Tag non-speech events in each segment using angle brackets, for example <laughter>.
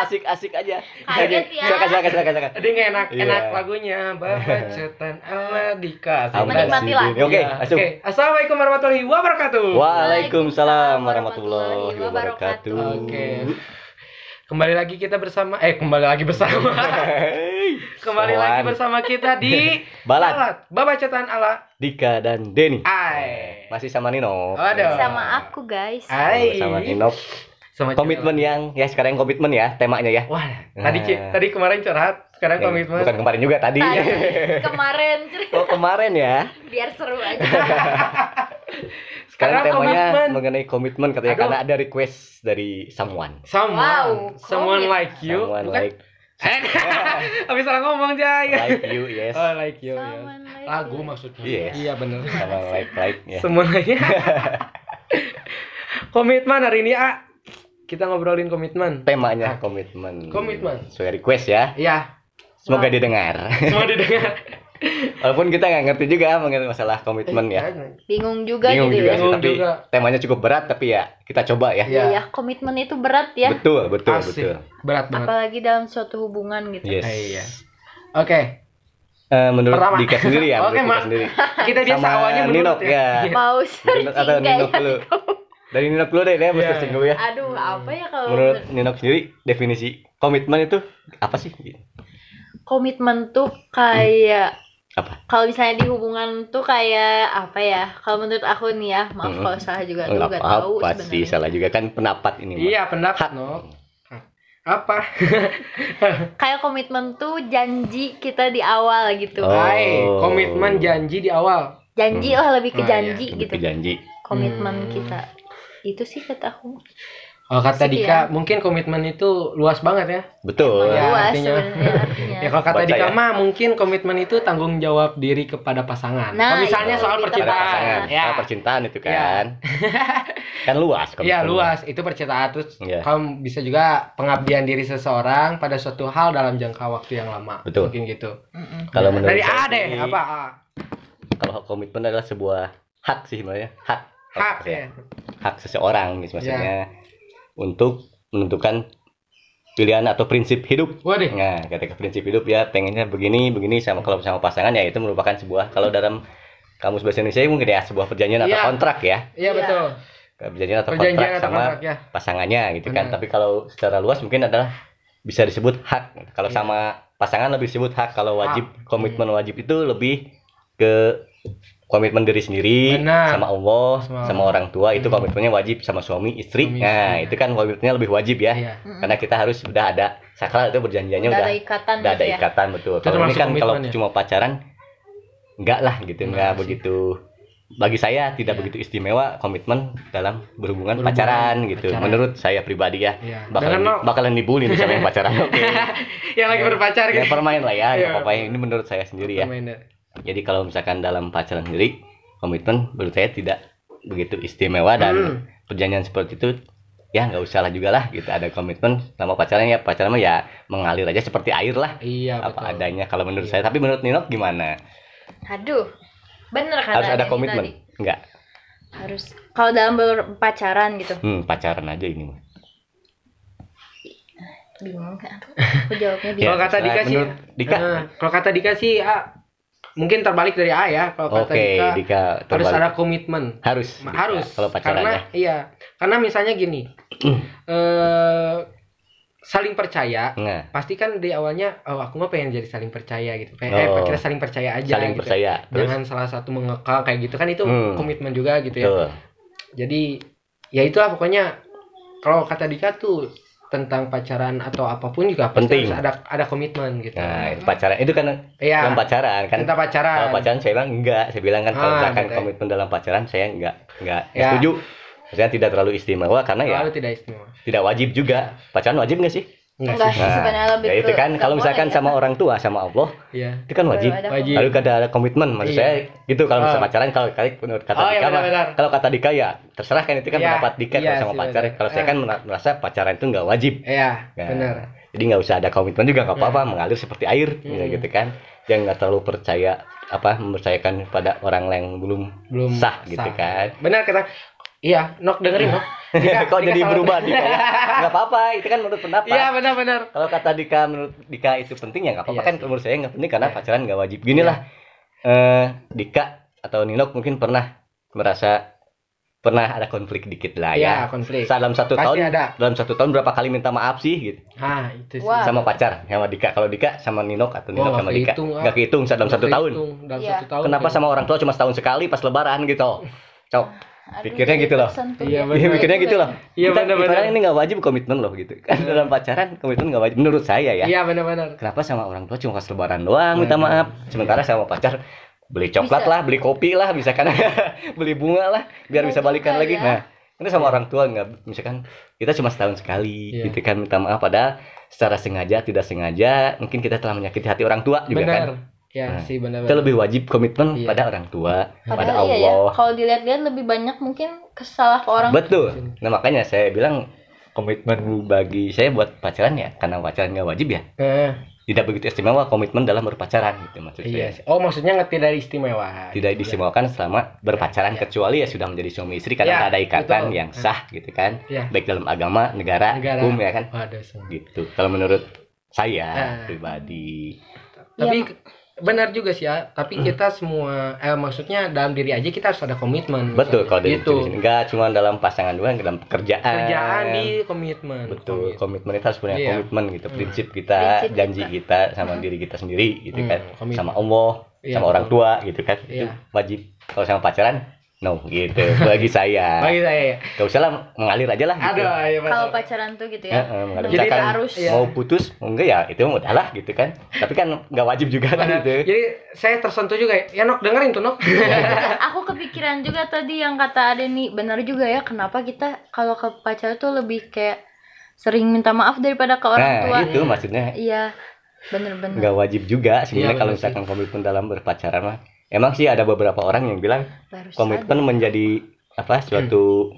asik-asik aja. Kaget ya. Silakan, silakan, silakan, silakan. Jadi enak Iya. enak lagunya Babacetan <laughs> ala Dika. Menikmati lah. Oke, Iya. Oke. Assalamualaikum warahmatullahi wabarakatuh. Waalaikumsalam warahmatullahi wabarakatuh. Oke. Kembali lagi kita bersama eh kembali lagi bersama. kembali lagi bersama kita di <laughs> Balad. Babacetan ala Dika dan Denny. Ai. Masih sama Nino. Aduh. Sama aku guys. Ai. Sama Nino. Sama Komitmen yang ya sekarang komitmen ya temanya ya. Wah, tadi Nah. tadi kemarin curhat, sekarang Yang- komitmen. Bukan kemarin juga tadi. Tadi <laughs> kemarin oh kemarin ya. biar seru aja. <laughs> Sekarang Sekarang temanya komitmen. mengenai komitmen katanya Aduh. karena ada request dari someone. Someone, Wow, someone komit. like you, Someone bukan? like <laughs> Eh, Habis salah ngomong Jay. like you, yes. Oh, like you. Someone like Lagu you. maksudnya. Yes. Iya benar. Sama like like ya. Semuanya. komitmen hari ini, A. Kita ngobrolin komitmen. Temanya komitmen. Komitmen. Sesuai request ya. Iya, Semoga didengar. semua didengar. <laughs> Walaupun kita nggak ngerti juga mengenai masalah komitmen ya. Bingung juga Bingung gitu juga ya. sih, Bingung tapi juga. temanya cukup berat tapi ya kita coba ya. Iya. Iya ya, komitmen itu berat ya. Betul, betul, Asik. betul. Berat banget. Apalagi dalam suatu hubungan gitu. Yes. Eh, iya. Oke, Eh, menurut Pertama. Dika sendiri ya, Oke, menurut Dika Mak. sendiri. kita biasa Sama awalnya menurut Ninok, ya. Iya. Mau atau kayaknya. dulu. Dari Ninok dulu deh, deh, Iya. searching dulu ya. Aduh, apa ya kalau Menurut Ninok sendiri definisi komitmen itu apa sih? komitmen tuh kayak Apa? kalau misalnya di hubungan tuh kayak apa ya? Kalau menurut aku nih ya, maaf Mm-mm. kalau salah juga aku Enggak gak tahu apa sih, sebenarnya. salah juga kan pendapat ini. Iya, pendapat. Nok. Apa? <laughs> Kayak komitmen tuh janji kita di awal gitu. Oh. Hai, komitmen janji di awal. Janji Hmm. lah lebih ke iya. janji Lebih gitu. ke janji. Komitmen Hmm. kita. Itu sih kata aku. Kalau kata Asik Dika, ya. mungkin komitmen itu luas banget ya. Betul. Ya, Luas artinya. sebenarnya artinya. Ya kalau kata Baca Dika ya. mah mungkin komitmen itu tanggung jawab diri kepada pasangan. Nah, Kalau misalnya itu soal percintaan, ya. Soal percintaan itu Ya. kan. <laughs> kan luas Iya luas, itu percintaan terus Iya. kamu bisa juga pengabdian diri seseorang pada suatu hal dalam jangka waktu yang lama. Betul. Mungkin gitu. Kalau menurut Dari A deh, apa A? Kalau komitmen adalah sebuah hak sih sebenarnya, hak. Hak ya. ya. hak seseorang gitu maksudnya untuk menentukan pilihan atau prinsip hidup. Waduh. Nah, ketika prinsip hidup ya pengennya begini, begini sama kalau sama pasangan ya itu merupakan sebuah kalau dalam kamus bahasa Indonesia mungkin ya sebuah perjanjian atau Iya. kontrak ya. Iya Iya. betul. Perjanjian atau Perjanjian kontrak atau sama kontrak ya. pasangannya gitu kan. Benar. Tapi kalau secara luas mungkin adalah bisa disebut hak. Kalau Iya. sama pasangan lebih disebut hak. Kalau wajib Hak. komitmen wajib itu lebih ke komitmen diri sendiri Benar. sama Allah, Sama- sama, orang tua itu Hmm. komitmennya wajib sama suami, istri. Suami, nah, istri. itu kan komitmennya lebih wajib ya. Iya. Mm-mm. Karena kita harus sudah ada sakral itu perjanjiannya Udah udah ada ikatan udah ada ya. ikatan betul. Itu Kalau ini kan kalau ya? cuma pacaran enggak lah gitu, Enggak enggak begitu bagi saya tidak Iya. begitu istimewa komitmen dalam berhubungan, Berhubungan, pacaran gitu. pacaran. Menurut saya pribadi ya. Iya. Bakalan, bakalan dibully nih sama yang pacaran. <laughs> Oke. yang lagi berpacar ya gitu. permain lah ya, nggak apa-apa. Ini menurut saya sendiri ya. Permainan. Jadi kalau misalkan dalam pacaran sendiri, komitmen menurut saya tidak begitu istimewa dan Hmm. perjanjian seperti itu ya nggak usah lah juga lah gitu ada komitmen sama pacaran ya pacaran mah ya mengalir aja seperti air lah Iya apa betul. adanya kalau menurut Iya. saya tapi menurut Nino gimana Aduh. Bener kata harus ada komitmen nggak Harus kalau dalam berpacaran gitu. hmm, pacaran aja ini mah Bingung kan? Aku jawabnya Ya, <laughs> bingung. Kalau kata terserah. Dika sih- menurut Dika Nah, kalau kata Dika sih A, mungkin terbalik dari A ya. Kalau kata Dika, Dika harus ada komitmen. harus Dika, harus kalau karena ya iya karena misalnya gini <clears throat> eh saling percaya nah pasti kan di awalnya oh aku mah pengen jadi saling percaya gitu kayak Oh. eh, kita saling percaya aja saling gitu. percaya terus jangan salah satu mengekang kayak gitu kan itu Hmm. komitmen juga gitu ya betul jadi ya itulah pokoknya kalau kata Dika tuh tentang pacaran atau apa pun juga Penting. harus ada ada komitmen gitu nah itu pacaran itu kan Iya, dalam pacaran kan tentang pacaran kalau pacaran saya bilang enggak saya bilang kan kalau Ah, misalkan betul. komitmen dalam pacaran saya enggak enggak Ya. setuju Maksudnya tidak terlalu istimewa karena ya Terlalu tidak istimewa. tidak wajib juga. Pacaran wajib nggak sih? Enggak sih. sih sebenarnya lebih ya itu kan kalau boleh misalkan ya. sama orang tua sama Allah Iya. itu kan wajib. Wajib. Lalu kada ada komitmen maksud Iya. saya gitu kalau misalnya Ah. pacaran kalau kali menurut kata Oh, iya, Dika benar-benar. kalau kata Dika ya terserah kan itu kan Iya, pendapat Dika iya kalau sama pacar. Kalau saya Ah. kan merasa pacaran itu nggak wajib. Iya, Nah, benar. Jadi nggak usah ada komitmen juga nggak apa-apa Nah. mengalir seperti air ya Hmm. gitu kan. Yang nggak terlalu percaya apa mempercayakan pada orang yang belum Belum sah gitu kan. Benar kata Iya, Nok dengerin, Nok. <laughs> Dika- Kok Dika jadi berubah Dika ya? <laughs> Nggak apa-apa, itu kan menurut pendapat. Iya, benar-benar. Kalau kata Dika menurut Dika itu penting ya nggak apa-apa Iya kan sih. menurut saya nggak penting karena Iya. pacaran nggak wajib. Gini lah, eh Dika atau Ninok mungkin pernah merasa pernah ada konflik dikit lah ya. Iya, konflik. Dalam satu Pasti tahun, ada. dalam satu tahun berapa kali minta maaf sih gitu Ah, itu sih. Wah. sama pacar sama Dika. Kalau Dika sama Ninok atau Ninok nggak sama Dika kehitung, ah. nggak kehitung dalam satu tahun. Dalam Iya. satu tahun. Kenapa sama orang tua cuma setahun sekali pas Lebaran gitu? <laughs> Cok, Aduh, pikirnya gitu loh. Iya, ya. Iya mikirnya gitu loh. Iya, benar-benar. ini nggak wajib komitmen loh gitu. Kan dalam pacaran komitmen nggak wajib menurut saya ya. Iya, benar-benar. Kenapa sama orang tua cuma pas lebaran doang minta maaf. Sementara sama pacar beli coklat Bisa. lah, beli kopi lah, bisa kan <laughs> beli bunga lah biar Iya bisa balikan lagi. ya. Nah, ini sama orang tua nggak misalkan kita cuma setahun sekali Iya. gitu kan minta maaf padahal secara sengaja tidak sengaja mungkin kita telah menyakiti hati orang tua juga kan. Ya, Nah, sih benar. Kita lebih wajib komitmen Iya. pada orang tua, pada Padahal iya ya, Allah. kalau dilihat-lihat lebih banyak mungkin kesalah ke orang Betul. Nah makanya saya bilang komitmen bagi saya buat pacaran ya karena pacaran nggak wajib ya Eh, tidak begitu istimewa komitmen dalam berpacaran gitu maksud iya. saya sih. Oh, maksudnya nggak tidak istimewa. tidak diistimewakan selama berpacaran Iya. kecuali ya sudah menjadi suami istri karena Iya, ada ikatan betul. yang sah gitu kan Iya. baik dalam agama negara, Negara. hukum ya kan Waduh, gitu kalau menurut saya Ah. pribadi Tapi Iya. Benar juga sih ya. Tapi kita semua, eh maksudnya dalam diri aja kita harus ada komitmen. betul kalau dari gitu. sini enggak cuma dalam pasangan doang dalam pekerjaan Kerjaan di komitmen. betul Komit- komitmen itu harus punya Iya. komitmen gitu Hmm. prinsip kita Prinsip janji kita. kita sama diri kita sendiri gitu Hmm, kan komitmen. sama Allah Iya, sama orang tua gitu kan itu Iya. wajib kalau sama pacaran no gitu bagi saya <laughs> Bagi saya ya. gak usah lah mengalir aja lah gitu. Aduh, ya kalau pacaran tuh gitu Ya, ya. eh, mengalir. Lebih Misalkan harus Iya. mau putus mau enggak ya itu mah udahlah gitu kan tapi kan nggak wajib juga kan gitu Jadi saya tersentuh juga ya. Ya Nok dengerin tuh Nok. <laughs> aku kepikiran juga tadi yang kata Ade nih benar juga ya kenapa kita kalau ke pacar tuh lebih kayak sering minta maaf daripada ke orang nah tua itu maksudnya iya bener-bener nggak wajib juga sebenarnya Iya, kalau benar sih. misalkan komitmen dalam berpacaran mah emang sih ada beberapa orang yang bilang baru komitmen menjadi apa suatu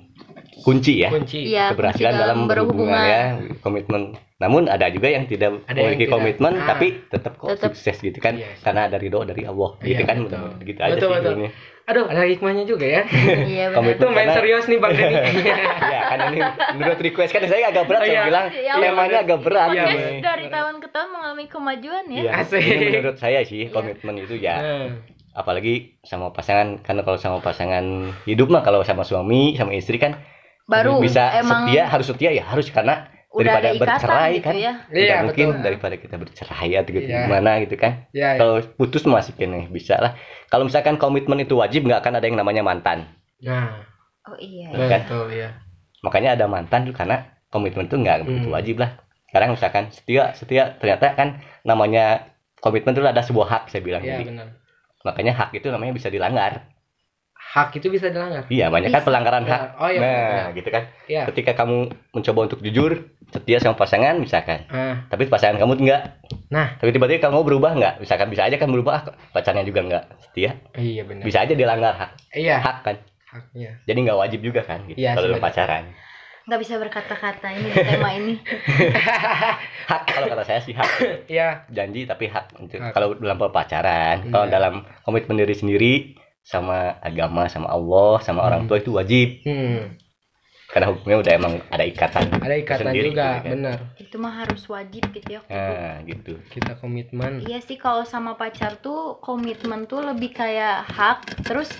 kunci ya Kunci. Iya, keberhasilan kunci dalam berhubungan berhubungan. ya komitmen namun ada juga yang tidak Ada yang memiliki tidak. komitmen Ah. tapi tetap kok Tetap. sukses gitu kan Iya karena ada ridho dari Allah Iya, gitu kan betul. gitu aja Betul, sih betul. sebenarnya. Aduh, ada hikmahnya juga ya. iya <laughs> Komitmen. benar Itu main Karena- serius nih Bang Denny. <laughs> ya kan ini menurut request kan saya agak berat Oh, saya iya. bilang Iya, temanya agak berat Iya, bener. dari tahun ke tahun mengalami kemajuan ya Iya, Asik. ini menurut saya sih Iya. komitmen itu ya Nah, apalagi sama pasangan karena kalau sama pasangan hidup mah kalau sama suami sama istri kan baru bisa emang setia harus setia ya harus karena udah daripada ikatan bercerai gitu kan ya tidak Iya, mungkin betul. daripada kita bercerai atau gitu Iya. gimana gitu kan ya, ya. kalau putus masih kene bisa lah kalau misalkan komitmen itu wajib nggak akan ada yang namanya mantan Nah, oh iya Kan? betul ya. makanya ada mantan tuh karena komitmen itu nggak begitu Hmm. wajib lah sekarang misalkan setia setia ternyata kan namanya komitmen itu ada sebuah hak saya bilang Iya, jadi benar. Makanya hak itu namanya bisa dilanggar Hak itu bisa dilanggar. iya banyak kan pelanggaran hak Oh iya. nah benar. gitu kan Iya. ketika kamu mencoba untuk jujur setia sama pasangan misalkan Ah, tapi pasangan kamu enggak Nah. tapi tiba-tiba kamu berubah enggak misalkan bisa aja kan berubah ah, pacarnya juga enggak setia iya benar. bisa aja dilanggar hak Iya, hak kan haknya. jadi nggak wajib juga kan gitu Iya, kalau pacaran nggak bisa berkata-kata ini di tema <laughs> ini hak kalau kata saya sih hak Iya. janji tapi hak untuk Hak. kalau dalam pacaran kalau Iya. dalam komitmen diri sendiri sama agama sama Allah sama orang Hmm. tua itu wajib Hmm, karena hukumnya udah emang ada ikatan ada ikatan Sendiri juga, gitu kan. benar. itu mah harus wajib gitu ya nah gitu Kita komitmen. Iya sih kalau sama pacar tuh komitmen tuh lebih kayak hak terus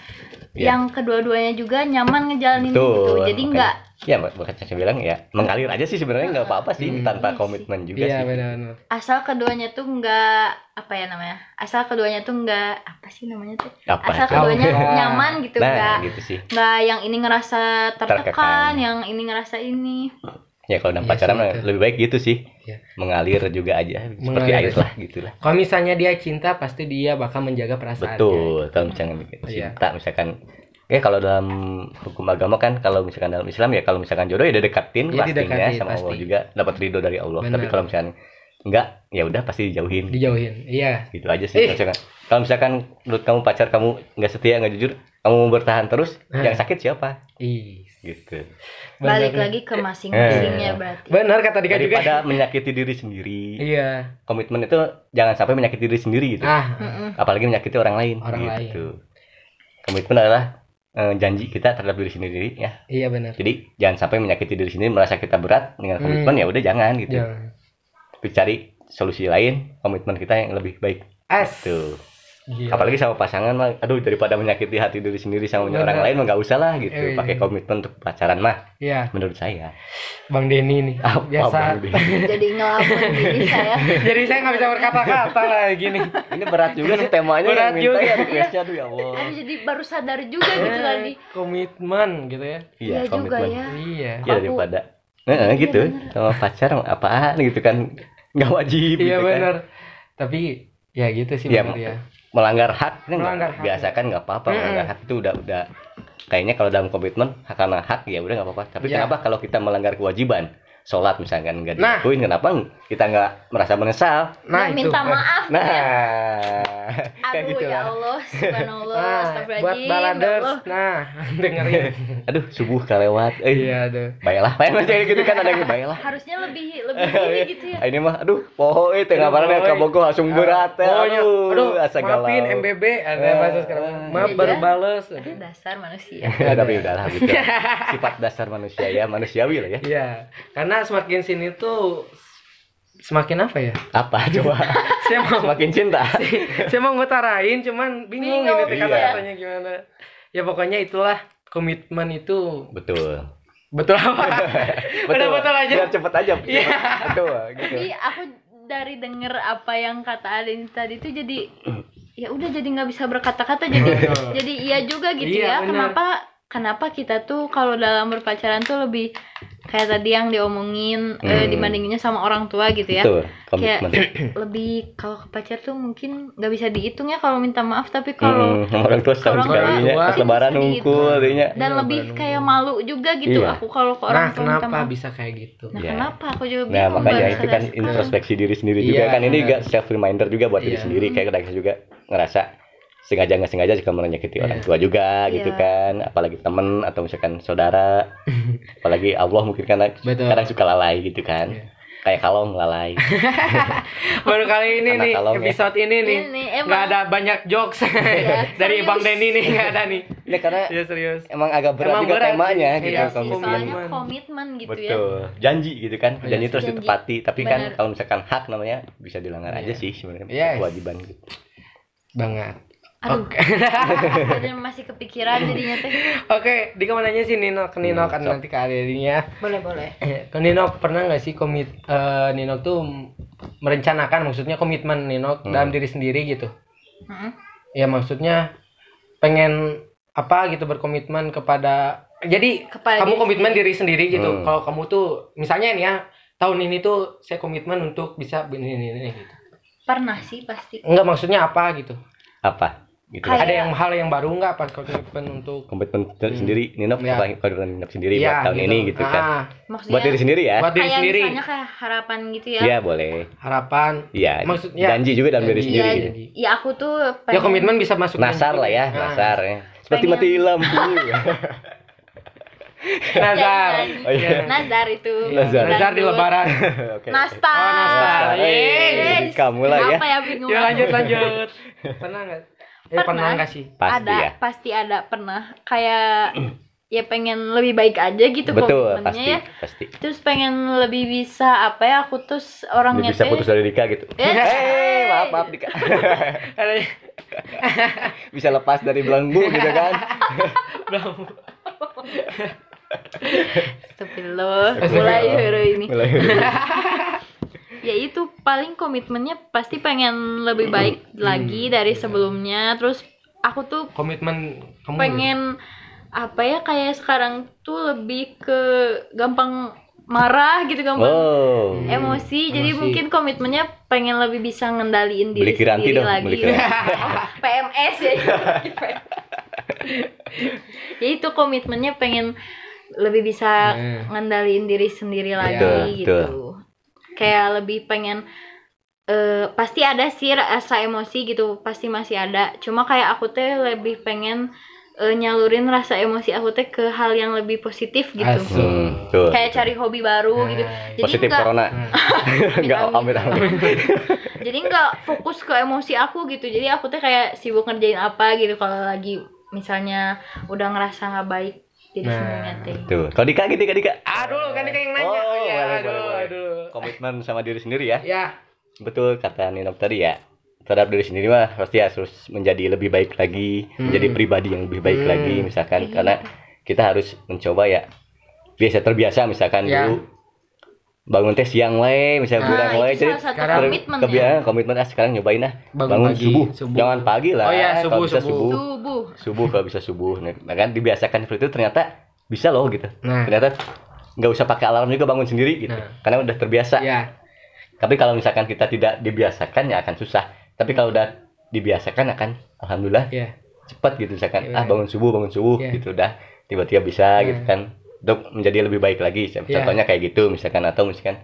Iya. yang kedua-duanya juga nyaman ngejalanin Betul, gitu jadi makanya. nggak ya bukan saya bilang ya mengalir aja sih sebenarnya nggak apa-apa sih Hmm. tanpa Iya sih. komitmen juga Iya, sih benar-benar. asal keduanya tuh nggak apa ya namanya asal keduanya tuh nggak apa sih namanya tuh apa asal itu? keduanya Oh. nyaman gitu nah nggak gitu sih nggak yang ini ngerasa tertekan Tertekan. yang ini ngerasa ini ya kalau dalam Iya pacaran lebih baik gitu sih Iya. mengalir juga aja seperti Mengalir. air lah gitulah Kalau misalnya dia cinta, pasti dia bakal menjaga perasaannya. betul kalau misalnya Iya. cinta misalkan Ya kalau dalam hukum agama kan kalau misalkan dalam Islam ya kalau misalkan jodoh ya didekatin Ya, pastinya sama Allah pasti. juga dapat ridho dari Allah. Tapi Benar. kalau misalkan enggak ya udah pasti dijauhin. dijauhin iya gitu aja sih Eh. misalkan. Kalau misalkan menurut kamu pacar kamu nggak setia nggak jujur, kamu mau bertahan terus, Eh. yang sakit siapa? ih Gitu. balik bener. lagi ke masing-masingnya Eh. berarti benar kata Dika juga Daripada menyakiti diri sendiri, iya komitmen itu jangan sampai menyakiti diri sendiri gitu. ah Mm-mm. Apalagi menyakiti orang lain. Orang gitu. Komitmen adalah eh, janji kita terhadap diri sendiri ya. iya benar Jadi jangan sampai menyakiti diri sendiri merasa kita berat dengan komitmen Hmm. ya udah jangan gitu. jangan Tapi cari solusi lain komitmen kita yang lebih baik. as Tuh. Gila. Apalagi sama pasangan mah, aduh daripada menyakiti hati diri sendiri sama Bener. orang lain mah nggak usah lah gitu. Eh, Pakai komitmen untuk pacaran mah, iya menurut saya. Bang Denny nih Apa, biasa Bang <laughs> jadi ngelamun diri saya jadi saya nggak bisa berkata-kata lah gini Ini berat juga sih temanya Berat yang minta juga. ya requestnya aduh ya Allah. Aduh, jadi baru sadar juga gitu tadi komitmen gitu ya iya juga komitmen. ya iya Iya daripada Heeh, Iya, gitu bener. sama pacar apaan gitu kan nggak wajib iya gitu kan. benar tapi ya gitu sih Iya, benar ya melanggar hak nggak- Melanggar hak. biasa kan nggak apa-apa melanggar hak itu udah udah kayaknya kalau dalam komitmen karena hak ya udah nggak apa-apa tapi Iya. kenapa kalau kita melanggar kewajiban sholat misalkan nggak Nah. dilakuin kenapa kita nggak merasa menyesal? Nah Ya, itu. minta maaf nah. ya. <laughs> kayak aduh gitu ya lah. Allah subhanallah nah buat ya baladers. Nah <laughs> dengerin. Aduh subuh kelewat eh iya aduh. baiklah kayak macam gitu kan ada yang baiklah harusnya lebih lebih ini <laughs> gitu ya. Ini mah aduh poho eh tengah mana poho, ke Bogor langsung berat ya. aduh, aduh, asa galau. maafin MBB ada Eh, bahasa sekarang. Maaf iya. baru bales. aduh dasar manusia. Ya, tapi udahlah gitu. Sifat dasar manusia ya manusiawi lah ya. Iya, karena semakin sini tuh semakin apa ya? apa <laughs> coba Saya mau semakin cinta <laughs> saya mau ngutarain cuman bingung, Bingung, ini iya. kata-katanya gimana. Ya pokoknya itulah komitmen itu betul betul apa? <laughs> Udah betul aja. biar cepet aja Iya. betul gitu tapi aku dari denger apa yang kata Aden tadi tuh jadi ya udah jadi nggak bisa berkata-kata jadi Betul. jadi iya juga gitu Iya, ya benar. kenapa kenapa kita tuh kalau dalam berpacaran tuh lebih kayak tadi yang diomongin eh, Hmm. dibandinginnya sama orang tua gitu ya. Betul komitmen. <clears throat> lebih kalau ke pacar tuh mungkin nggak bisa dihitung ya kalau minta maaf tapi kalau Hmm, <laughs> orang tua setahun tua pas lebaran adanya dan Iya, lebih kayak malu juga gitu Iya. aku kalau ke orang Nah, tua minta kenapa maaf. bisa kayak gitu? nah Iya. kenapa? Aku juga Nah bingung makanya baru itu kan introspeksi diri sendiri juga Iya, kan. Ini juga self reminder juga buat diri Iya. sendiri. Kayak kadang juga ngerasa sengaja nggak sengaja juga menyakiti Iya. orang tua juga gitu Iya. kan apalagi temen atau misalkan saudara <laughs> apalagi Allah mungkin karena Betul. kadang suka lalai gitu kan Iya. kayak kalong lalai <laughs> Baru kali ini Anak nih kalong ya. episode ini nih Ini nggak ada banyak jokes Iya, <laughs> dari serius. Bang Denny nih nggak ada nih. ya karena Iya serius. emang agak berat Emang juga berat temanya sih. gitu Iya, Iya sih, komitmen. soalnya Komitmen. komitmen gitu ya betul janji gitu kan Iya janji sih. terus Janji. ditepati tapi kan Benar. kalau misalkan hak namanya bisa dilanggar aja sih sebenarnya Yes. kewajiban gitu Banget. Aduh Oke. <laughs> jadi masih kepikiran jadinya teh Oke, Dika mau nanya sih Nino ke Nino Hmm, kan nanti ke adiknya. boleh boleh Ke Nino pernah nggak sih komit eh, Nino tuh merencanakan maksudnya komitmen Nino Hmm. dalam diri sendiri gitu. Mm-mm. Ya maksudnya pengen apa gitu berkomitmen kepada jadi Kepada kamu diri komitmen sendiri. diri sendiri gitu. Hmm. Kalau kamu tuh misalnya nih ya tahun ini tuh saya komitmen untuk bisa ini ini, ini gitu. pernah sih pasti Enggak maksudnya apa gitu. apa gitu Kayak- Ada yang hal yang baru nggak pas komitmen untuk komitmen sendiri Nino Ya. apa Nino sendiri Iya, buat tahun ini gitu kan Ah, maksudnya buat diri sendiri ya buat diri kayak sendiri. misalnya kayak harapan gitu ya Iya boleh Harapan. Iya Maksudnya janji juga dalam diri janji. sendiri Iya, gitu. ya aku tuh pengen Ya komitmen bisa masuk Nasar lah ya Nah, Nasar ya seperti Pengen- mati lampu <laughs> Nazar. Janji. Oh, iya. Nazar itu Nazar. Nazar di lebaran. oke Nastar Oh, nastar. Nastar. Eh, Yes. kamu lah ya Apa ya bingung Ya lanjut lanjut. Pernah nggak? Eh pernah Pernah. nggak sih? pasti ada ya pasti ada pernah kayak <clears throat> ya pengen lebih baik aja gitu betul komitmennya pasti ya pasti terus pengen lebih bisa apa ya aku tuh orangnya bisa putus dari Dika gitu <laughs> Eh, eh maaf maaf Dika <laughs> bisa lepas dari belenggu gitu kan <laughs> belum. Astagfirullah mulai hero ini Mulai. Ya itu paling komitmennya pasti pengen lebih baik lagi dari sebelumnya terus aku tuh Komitmen kamu. pengen apa ya kayak sekarang tuh lebih ke gampang marah gitu gampang oh emosi jadi Emosi. mungkin komitmennya pengen lebih bisa ngendaliin diri Beli kiranti sendiri dong, lagi <laughs> beli kiranti. Oh, PMS ya ya itu komitmennya pengen lebih bisa Nah. ngendaliin diri sendiri lagi Betul, gitu betul. Kayak lebih pengen eh pasti ada sih rasa emosi gitu pasti masih ada cuma kayak aku teh lebih pengen eh, nyalurin rasa emosi aku teh ke hal yang lebih positif gitu. Hmm, betul. kayak cari hobi baru gitu Nah, jadi Positif enggak corona. <laughs> Enggak amit amit. jadi nggak fokus ke emosi aku gitu jadi aku tuh kayak sibuk ngerjain apa gitu kalau lagi misalnya udah ngerasa nggak baik jadi Nah. Kalau Dika gitu Dika Dika. Aduh, kan Dika yang nanya. Oh, ya, boleh, aduh, boleh, boleh. aduh. Komitmen sama diri sendiri ya. Ya, Betul kata Nino tadi ya. Terhadap diri sendiri mah pasti harus menjadi lebih baik lagi, Hmm. menjadi pribadi yang lebih baik Hmm. lagi misalkan Iya. karena kita harus mencoba ya biasa terbiasa misalkan Ya. dulu bangun teh siang wae, misalnya Nah, kurang wae itu jadi sekarang komitmen ya kebiasaan komitmen ah sekarang nyobain ah bangun, bangun pagi, subuh. subuh. jangan pagi lah Oh iya, kalau subuh, bisa subuh. subuh subuh subuh kalau bisa subuh nah kan dibiasakan seperti itu ternyata bisa loh gitu Nah, ternyata nggak usah pakai alarm juga bangun sendiri gitu Nah. karena udah terbiasa ya. tapi kalau misalkan kita tidak dibiasakan ya akan susah tapi kalau udah dibiasakan akan alhamdulillah Iya. cepat gitu misalkan Iya. ah bangun subuh bangun subuh Iya. gitu udah tiba-tiba bisa gitu kan untuk menjadi lebih baik lagi contohnya kayak gitu misalkan atau misalkan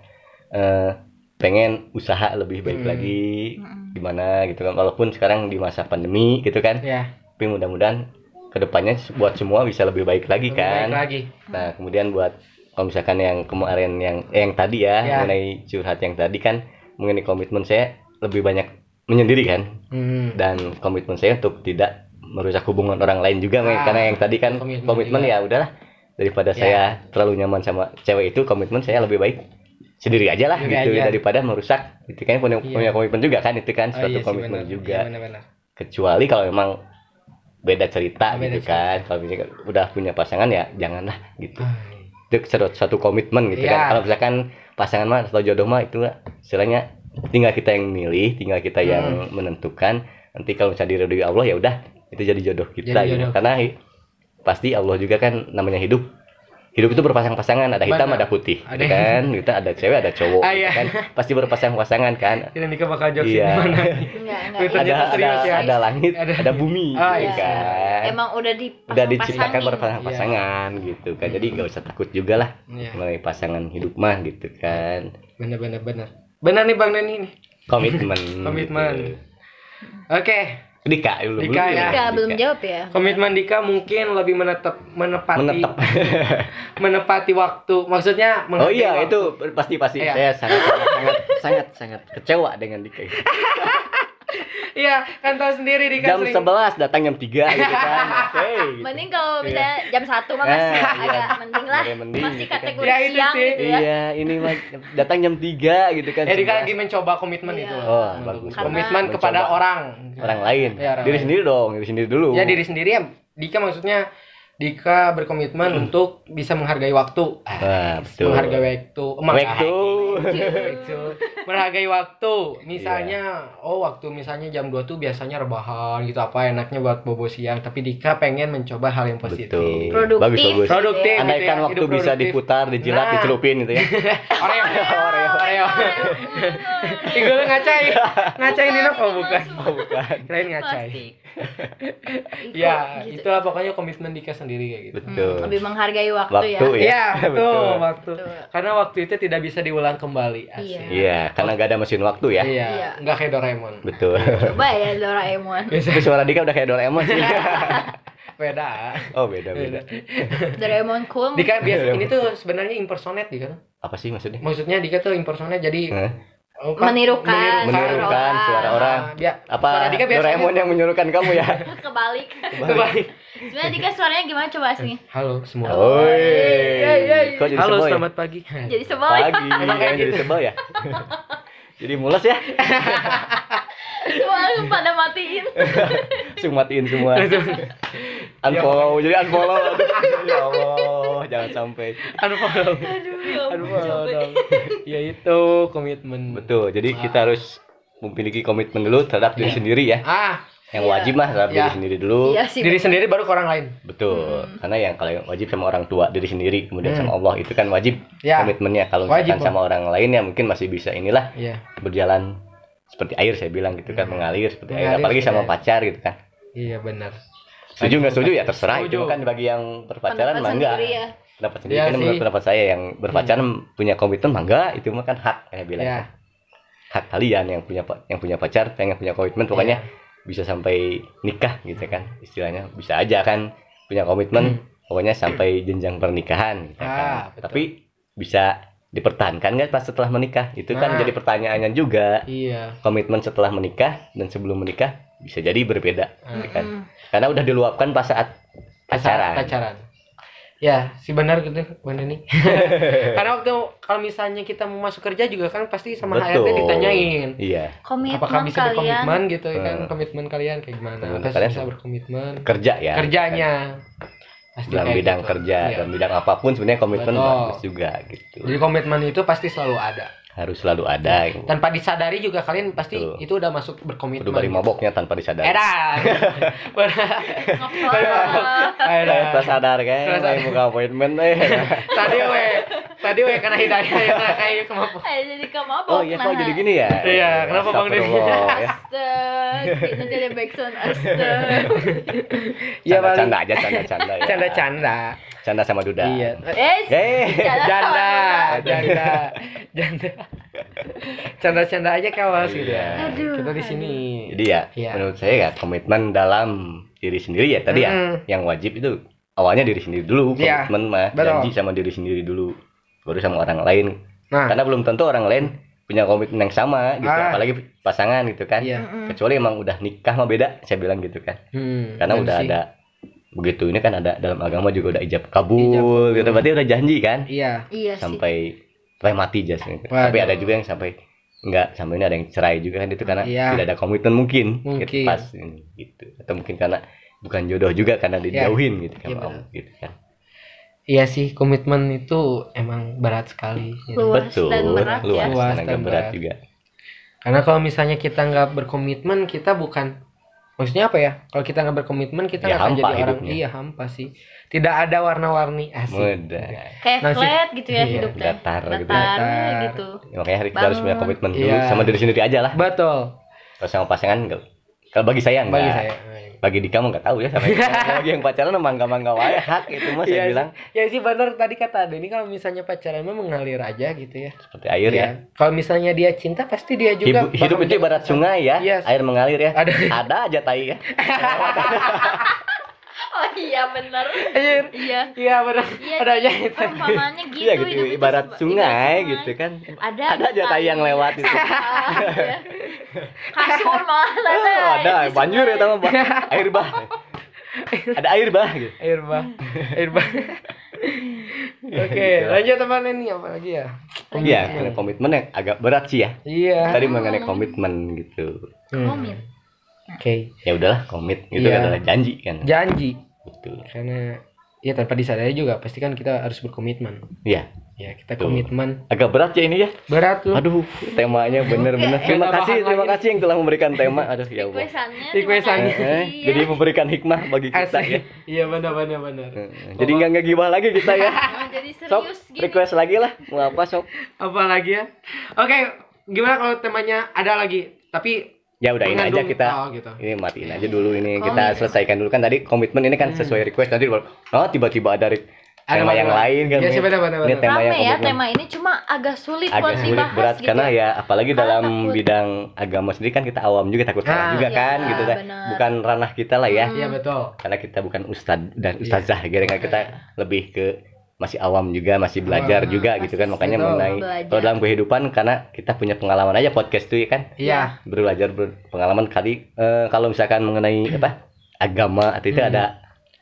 eh, pengen usaha lebih baik Hmm. lagi Mm-mm. gimana gitu kan walaupun sekarang di masa pandemi gitu kan Ya. tapi mudah-mudahan ke depannya buat semua bisa lebih baik lagi Lebih kan baik lagi. Nah, kemudian buat kalau misalkan yang kemarin yang eh, yang tadi ya, Ya. mengenai curhat yang tadi kan mengenai komitmen saya lebih banyak menyendiri kan Hmm. dan komitmen saya untuk tidak merusak hubungan orang lain juga. Ah, karena yang tadi kan komitmen komitmen, ya udahlah daripada Ya. saya terlalu nyaman sama cewek itu komitmen saya lebih baik sendiri aja lah Sendiri gitu aja. daripada merusak itu kan punya, Iya. punya komitmen juga kan itu kan Oh, suatu iya sih, komitmen benar. juga Iya, benar-benar. kecuali kalau memang beda cerita Oh, beda gitu kan kalau misalnya udah punya pasangan ya janganlah gitu Ah, itu satu, satu komitmen gitu Iya. kan kalau misalkan pasangan mah atau jodoh mah itu istilahnya tinggal kita yang milih tinggal kita Hmm. yang menentukan nanti kalau misalnya diridhoi Allah ya udah itu jadi jodoh kita Jadi gitu. jodoh. karena pasti Allah juga kan namanya hidup hidup itu berpasang-pasangan ada hitam Benar. ada putih Ada- gitu kan kita ada cewek ada cowok Ah, gitu iya. kan pasti berpasang-pasangan kan Ini Nika bakal jokes Iya. di mana? <laughs> enggak ada ada serius ya. ada langit Ada- ada, bumi Ah, gitu iya. kan emang udah dipasang udah diciptakan berpasang-pasangan gitu kan jadi nggak usah takut juga lah Iya. mengenai pasangan hidup mah gitu kan Benar benar benar. Benar nih Bang Neni nih. komitmen <laughs> Komitmen. gitu. Oke, Dika dulu Dika belum ya. Dika belum jawab ya komitmen Dika mungkin lebih menetap menepati menetap <laughs> menepati waktu. Maksudnya oh iya waktu. itu pasti pasti Iya. saya sangat sangat sangat sangat kecewa dengan Dika <laughs> Iya, kan tahu sendiri Dika jam 11 datang jam 3 gitu kan <laughs> oke gitu. mending kalau Iya. misalnya jam satu mah masih Eh, iya. agak mending lah mending masih gitu kan. kategori Ya, itu siang sih. gitu ya iya ini mah datang jam 3 gitu kan Ya Dika 11. lagi mencoba komitmen Iya. itu. Oh, bagus. Komitmen Mencoba. kepada orang. orang lain Ya, orang diri lain. sendiri dong diri sendiri dulu Ya diri sendiri ya. Dika maksudnya Dika berkomitmen untuk bisa menghargai waktu. Wah, betul. Menghargai waktu. Waktu. Waktu. Menghargai waktu. Misalnya, Iya. oh waktu misalnya jam 2 tuh biasanya rebahan gitu apa enaknya buat bobo siang, tapi Dika pengen mencoba hal yang positif. betul Produktif. bagus bagus Produktif. gitu ya. Andai- andaikan ya, waktu hidup bisa produktif. diputar dijilat Nah. dicelupin gitu ya <laughs> Oreo. Oreo. Oreo. Ih, gue ngacai. <laughs> Ngacai Dino oh bukan. <laughs> oh bukan Kirain ngacai. Plastik. <laughs> Iko, Ya, gitu. itulah pokoknya komitmen Dika sendiri kayak gitu. Hmm, betul lebih menghargai waktu, waktu ya ya Iya, <laughs> betul, Betul. waktu. Betul. Karena waktu itu tidak bisa diulang kembali. Asik. Iya. iya karena nggak ada mesin waktu ya Iya, Iya. nggak kayak Doraemon. betul coba ya Doraemon Biasa Tapi suara Dika udah kayak Doraemon sih beda. oh beda Beda. Doraemon cool Dika biasa ini tuh sebenarnya impersonate Dika. apa sih maksudnya Maksudnya Dika tuh impersonate jadi? Apa? Menirukan menirukan suara orang bia- apa suara Dika Doraemon yang menyuruhkan kamu ya <laughs> kebalik Kebalik. sebenarnya Dika suaranya gimana coba sih Halo semua. Oi, Iya, iya, iya. Halo, sebel ya? selamat pagi. <laughs> jadi sebel ya Pagi, Emang kayak jadi sebel ya? <laughs> jadi mules ya? semua langsung pada matiin Langsung matiin semua. Unfollow, jadi unfollow. Ya Allah, <laughs> jangan sampai. Unfollow. aduh ya Unfollow <laughs> dong. Ya itu komitmen. Betul, jadi kita harus memiliki komitmen dulu terhadap diri Iya. sendiri ya. Ah, Yang Iya. wajib mah terhadap Iya. diri sendiri dulu. iya sih diri sendiri baru ke orang lain. Betul. Hmm. Karena yang kalau yang wajib sama orang tua, diri sendiri, kemudian Hmm. sama Allah itu kan wajib Ya. komitmennya. Kalau Wajib, misalkan sama orang lain ya mungkin masih bisa inilah Iya. berjalan seperti air saya bilang gitu kan Hmm. mengalir seperti air Mengalir apalagi seperti sama air. pacar gitu kan. Iya benar. Setuju nggak setuju? Ya terserah itu. Setuju. kan bagi yang berpacaran mah enggak. sendiri ya. pendapat sendiri Iya kan menurut pendapat saya yang berpacaran punya komitmen mah enggak. Itu mah kan hak kayak bilang. Ya hak kalian yang punya yang punya pacar pengen punya komitmen. Pokoknya Iya. bisa sampai nikah gitu kan istilahnya. Bisa aja kan punya komitmen. Pokoknya sampai jenjang pernikahan gitu Ah, kan. betul. tapi bisa dipertahankan nggak pas setelah menikah? Itu kan Nah. jadi pertanyaannya juga. Iya. Komitmen setelah menikah dan sebelum menikah bisa jadi berbeda gitu kan? Karena udah diluapkan pas saat pacaran. pacaran. Ya si benar gitu benar nih <laughs> karena waktu kalau misalnya kita mau masuk kerja juga kan pasti sama Betul. HRD ditanyain. Iya. Komitmen apakah bisa kalian? berkomitmen gitu ya kan? Hmm. komitmen kalian kayak gimana? Komitmen apakah kalian bisa berkomitmen? kerja ya? Kerjanya. Pasti dalam bidang gitu. kerja Iya. dalam bidang apa pun sebenarnya komitmen Betul. bagus juga gitu. Jadi komitmen itu pasti selalu ada harus selalu ada gitu. tanpa disadari juga kalian pasti Betul. itu udah masuk berkomitmen Kudu bari maboknya tanpa disadari. Saya edan tak sadar kan, saya buka appointment eh. tadi we tadi we kena hidayah ya nah, kayak kemampuan Eh, jadi kemabok Oh iya kok jadi gini ya? Iya, kenapa Bang? Astagfirullah, ya. Astaga, kita jadi backsound astaga. Iya, Canda, paling- canda aja canda-canda ya. Canda sama Duda. iya Eh, Eh, janda janda janda canda-canda aja kawas gitu ya Aduh, kita di sini jadi ya Iya. menurut saya ya komitmen dalam diri sendiri ya tadi ya. Mm. Yang wajib itu awalnya diri sendiri dulu, Iya, komitmen mah betul. janji sama diri sendiri dulu. Baru sama orang lain. nah Karena belum tentu orang lain punya komitmen yang sama gitu, Ah. apalagi pasangan gitu kan. iya Mm-mm. Kecuali emang udah nikah mah beda, saya bilang gitu kan. hmm, karena dan udah sih- ada begitu ini kan ada dalam agama juga udah ijab kabul Ijab. gitu berarti udah janji kan iya Iya sih. sampai sampai mati jas gitu. Waduh. tapi ada juga yang sampai enggak sampai ini ada yang cerai juga kan itu karena Iya. tidak ada komitmen mungkin, Mungkin. gitu, pas gitu atau mungkin karena bukan jodoh juga karena dijauhin gitu kan Iya, Om, gitu kan iya sih komitmen itu emang berat sekali gitu. Luas betul dan berat ya. luas Luas dan agak dan berat berat. juga karena kalau misalnya kita nggak berkomitmen kita bukan maksudnya apa ya kalau kita nggak berkomitmen kita Ya, nggak akan hampa jadi orang hidupnya. iya hampa sih tidak ada warna-warni asik mudah Kayak Nasi- flat gitu ya Iya, hidup teh. datar gitu. Datar Datar. gitu. Ya, makanya kita harus punya komitmen dulu Iya. sama diri sendiri aja lah betul kalau sama pasangan enggak kalau bagi saya enggak bagi saya bagi Dika mah nggak tahu ya sama bagi <laughs> yang pacaran mah mangga mangga wae hak itu mah saya Iya bilang? Ya sih benar tadi kata Denny kalau misalnya pacaran mah mengalir aja gitu ya. Seperti air ya. Iya. kalau misalnya dia cinta pasti dia juga hidup, hidup itu ibarat sungai ya. Yes. air mengalir ya. Ada. Ada aja tai ya <laughs> <laughs> Oh iya bener. Iya. Iya. iya benar Iya. ada aja gitu Perumpamannya gitu. iya gitu hidup itu ibarat sungai ibarat gitu kan Ada ada aja tai yang lewat itu. <laughs> Kasur malah Oh, ada. banjir ya sungai. tamu bah air bah ada air bah gitu air bah <laughs> air bah oke lanjut teman ini apa lagi ya iya karena komitmen yang agak berat sih ya iya tadi mengenai komitmen gitu Hmm. Komit. oke ya udahlah komit itu Iya. adalah janji kan janji betul karena ya tanpa disadari juga pasti kan kita harus berkomitmen Iya. ya kita Betul. komitmen agak berat ya ini ya berat loh Aduh, temanya bener-bener. Terima kasih, terima kasih yang telah memberikan tema. Aduh, ya Allah. Requestannya. Terima Eh, kasih, jadi ya. memberikan hikmah bagi kita ya. Asik. iya benar benar benar Eh, Jadi nggak ngegibah lagi kita ya. <laughs> Jadi Sok, serius gini. request lagi lah. Mau apa sok? apa lagi ya oke gimana kalau temanya ada lagi tapi Ya udah ini aja kita. oh, gitu Ini matiin aja dulu ini. Komit. Kita selesaikan dulu kan tadi komitmen ini kan Hmm. sesuai request nanti oh tiba-tiba ada tema yang lain kan. ya Ini benar tema yang ya komitmen. tema ini cuma agak sulit buat agak sulit dibahas berat gitu. karena ya apalagi Karena dalam takut. bidang agama sendiri kan kita awam juga takut salah Ah, juga iya, kan gitu kan bukan ranah kita lah ya Hmm. iya betul karena kita bukan ustadz dan Iya. ustazah kira-kira kita lebih ke masih awam juga masih belajar Awam. juga gitu kan makanya mengenai Belajar. kalau dalam kehidupan karena kita punya pengalaman aja podcast tuh ya kan iya belajar berpengalaman kali eh, kalau misalkan mengenai <clears throat> apa agama atau itu Hmm. ada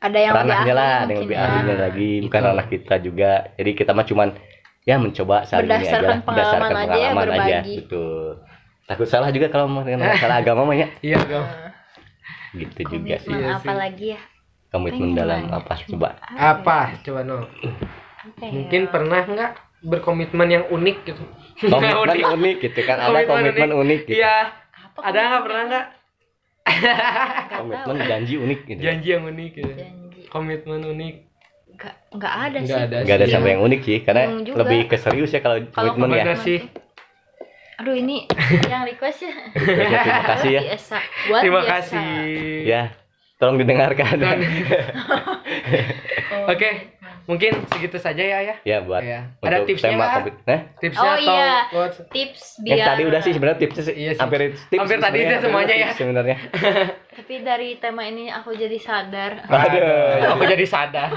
Ada yang lebih ranahnya ahli lah ada yang lebih ya. ahlinya lagi bukan Itu. ranah kita juga jadi kita mah cuman ya mencoba saling ini aja pengalaman berdasarkan aja ya, pengalaman aja berbagi. betul takut salah juga kalau mengenai <laughs> masalah agama mah ya iya gitu juga sih Komitmen Iya apa sih. lagi ya? Komitmen dalam apa? Coba. Apa? Coba no ya? mungkin pernah nggak berkomitmen yang unik gitu? Komitmen <laughs> unik. gitu kan? Ada Komitmen komitmen unik. gitu. iya. Ada nggak pernah nggak? Komitmen janji unik gitu. Janji yang unik gitu. Janji. komitmen unik. Nggak nggak ada Nggak sih. ada nggak ada sampai ya. yang unik sih karena juga. lebih ke serius ya kalau komitmen ya. sih. Aduh ini <laughs> yang request ya. Terima kasih ya. Buat terima biasa. kasih. Ya tolong didengarkan <laughs> Oke, mungkin segitu saja ya ya. ya buat Ya. Ada tipsnya tema? COVID. Nah, Tipsnya Oh, atau iya. quotes? tips yang biar tadi udah sih sebenarnya tipsnya sih, Iya sih. hampir tips Hampir tadi itu semuanya ya. sebenarnya <laughs> tapi dari tema ini aku jadi sadar Aduh. aku jadi sadar.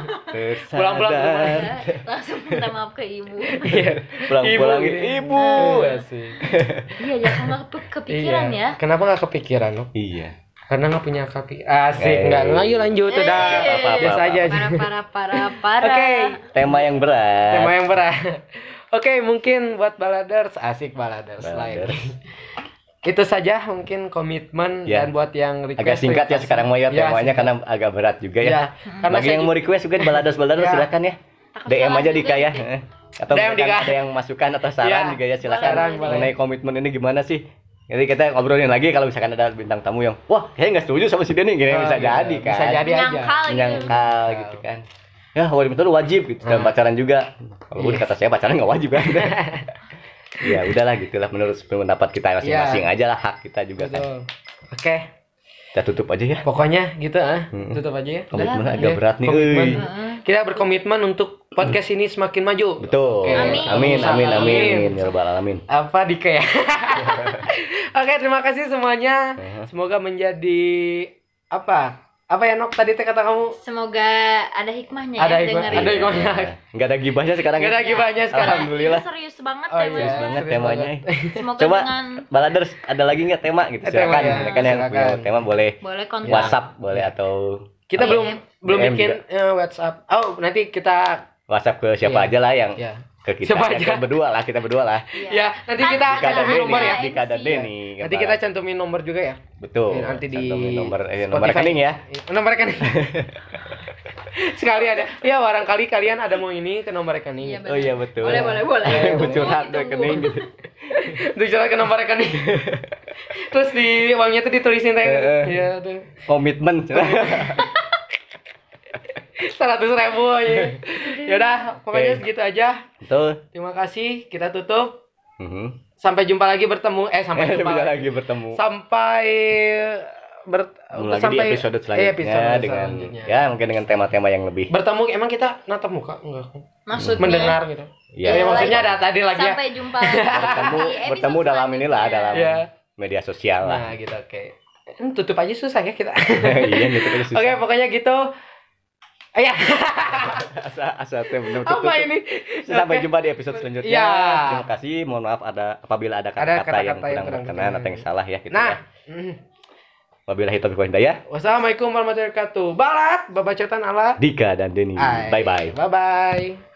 Pulang-pulang. Tersadar. langsung minta maaf ke ibu <laughs> Iya. pulang-pulang Ibu. ibu, Asik. iya jangan nggak kepikiran Iya. ya Kenapa nggak kepikiran? No? iya Karena nggak punya kapi. Asik, nggak. Ayo lanjut Eh, udah. apa-apa, Biasa aja. para para para para Oke, tema yang berat tema yang berat. Oke, mungkin buat baladers asik baladers. Baladers. lain. Itu saja mungkin komitmen Ya. dan buat yang request agak singkat ya request. sekarang mau ya Ya, temanya singkat. karena agak berat juga ya, Ya, karena bagi yang mau request juga balados balados Ya. silakan ya Takut DM aja Dika ya. Eh. atau DM ada yang masukan atau saran Ya. juga ya silakan mengenai komitmen ini gimana sih jadi kita ngobrolin lagi kalau misalkan ada bintang tamu yang wah saya nggak setuju sama si Denny gini Oh, bisa iya. jadi kan Bisa jadi aja. menyangkal gitu menyangkal gitu kan ya wajib itu wajib gitu dan Nah. pacaran juga kalau Iya. kata saya pacaran nggak wajib kan <laughs> ya udahlah gitulah menurut pendapat kita masing-masing Iya. aja lah hak kita juga kan Betul. Oke, kita tutup aja ya pokoknya gitu ah. Hmm. Tutup aja ya. komitmen agak iya. berat nih Komitmen. Kita berkomitmen untuk podcast ini semakin maju. Betul. Oke. Amin. Amin, amin, amin. Amin. Ya Rabbal alamin. Apa Dika <laughs> ya? Oke, terima kasih semuanya. Semoga menjadi apa? Apa ya Nok tadi kata kamu? semoga ada hikmahnya Ada ya hikmah- dengerin. ada hikmahnya. Enggak ada gibahnya sekarang. Gak ada ya? gibahnya sekarang. Alhamdulillah. Ini serius banget Oh, temanya. iya. banget serius temanya. banget. semoga Coba. dengan Baladers, ada lagi nggak tema gitu? Tema Silakan. ya, Silakan yang punya tema boleh boleh kontak WhatsApp boleh atau Kita Oh, belum iya. belum DM bikin eh, WhatsApp. Oh, nanti kita WhatsApp ke siapa Iya. aja lah yang ya. ke kita. Siapa Ya, aja? kita berdua lah, kita berdua lah. Iya. Ya, nanti Kan kita Denny, nomor ya. Dika dan MC. Denny. Nanti kita cantumin nomor juga ya. betul. Ya, nanti di Cantumin nomor eh, nomor Spotify. rekening ya. Nomor rekening. <laughs> Sekali ada. Ya, barangkali kalian ada mau ini ke nomor rekening. Iya. Oh iya betul. boleh boleh boleh <laughs> curhat rekening gitu. Dijual ke nomor rekening. <laughs> Terus di uangnya tuh ditulisin. Iya tuh. Komitmen. Seratus ribu aja. Yaudah, pokoknya Oke. segitu aja. Betul. Terima kasih. Kita tutup. Mhm. Sampai jumpa lagi bertemu. Eh, sampai <laughs> jumpa lagi. lagi bertemu. Sampai ber Ketemu lagi sampai di episode eh, selanjutnya episode dengan selanjutnya. ya mungkin dengan tema-tema yang lebih bertemu emang kita natap muka enggak maksudnya mendengar gitu. ya, Ya, Iya, maksudnya ada tadi lagi ya. sampai jumpa lagi <laughs> bertemu di episode bertemu dalam inilah dalam Ya. media sosial lah Nah, gitu oke. Hmm, Tutup aja susah ya kita. <laughs> iya gitu kan susah Oke, pokoknya gitu. Eh, ya, asa asa teh bener apa tutup. ini? sampai Oke. jumpa di episode selanjutnya Ya. terima kasih mohon maaf ada apabila ada kata-kata yang kurang berkenan atau yang salah ya gitu Nah, ya. mm. wabillahi taufiq wal hidayah wassalamualaikum warahmatullahi wabarakatuh. Balat, babacotan ala. Dika dan Denny Hai. bye bye Bye bye.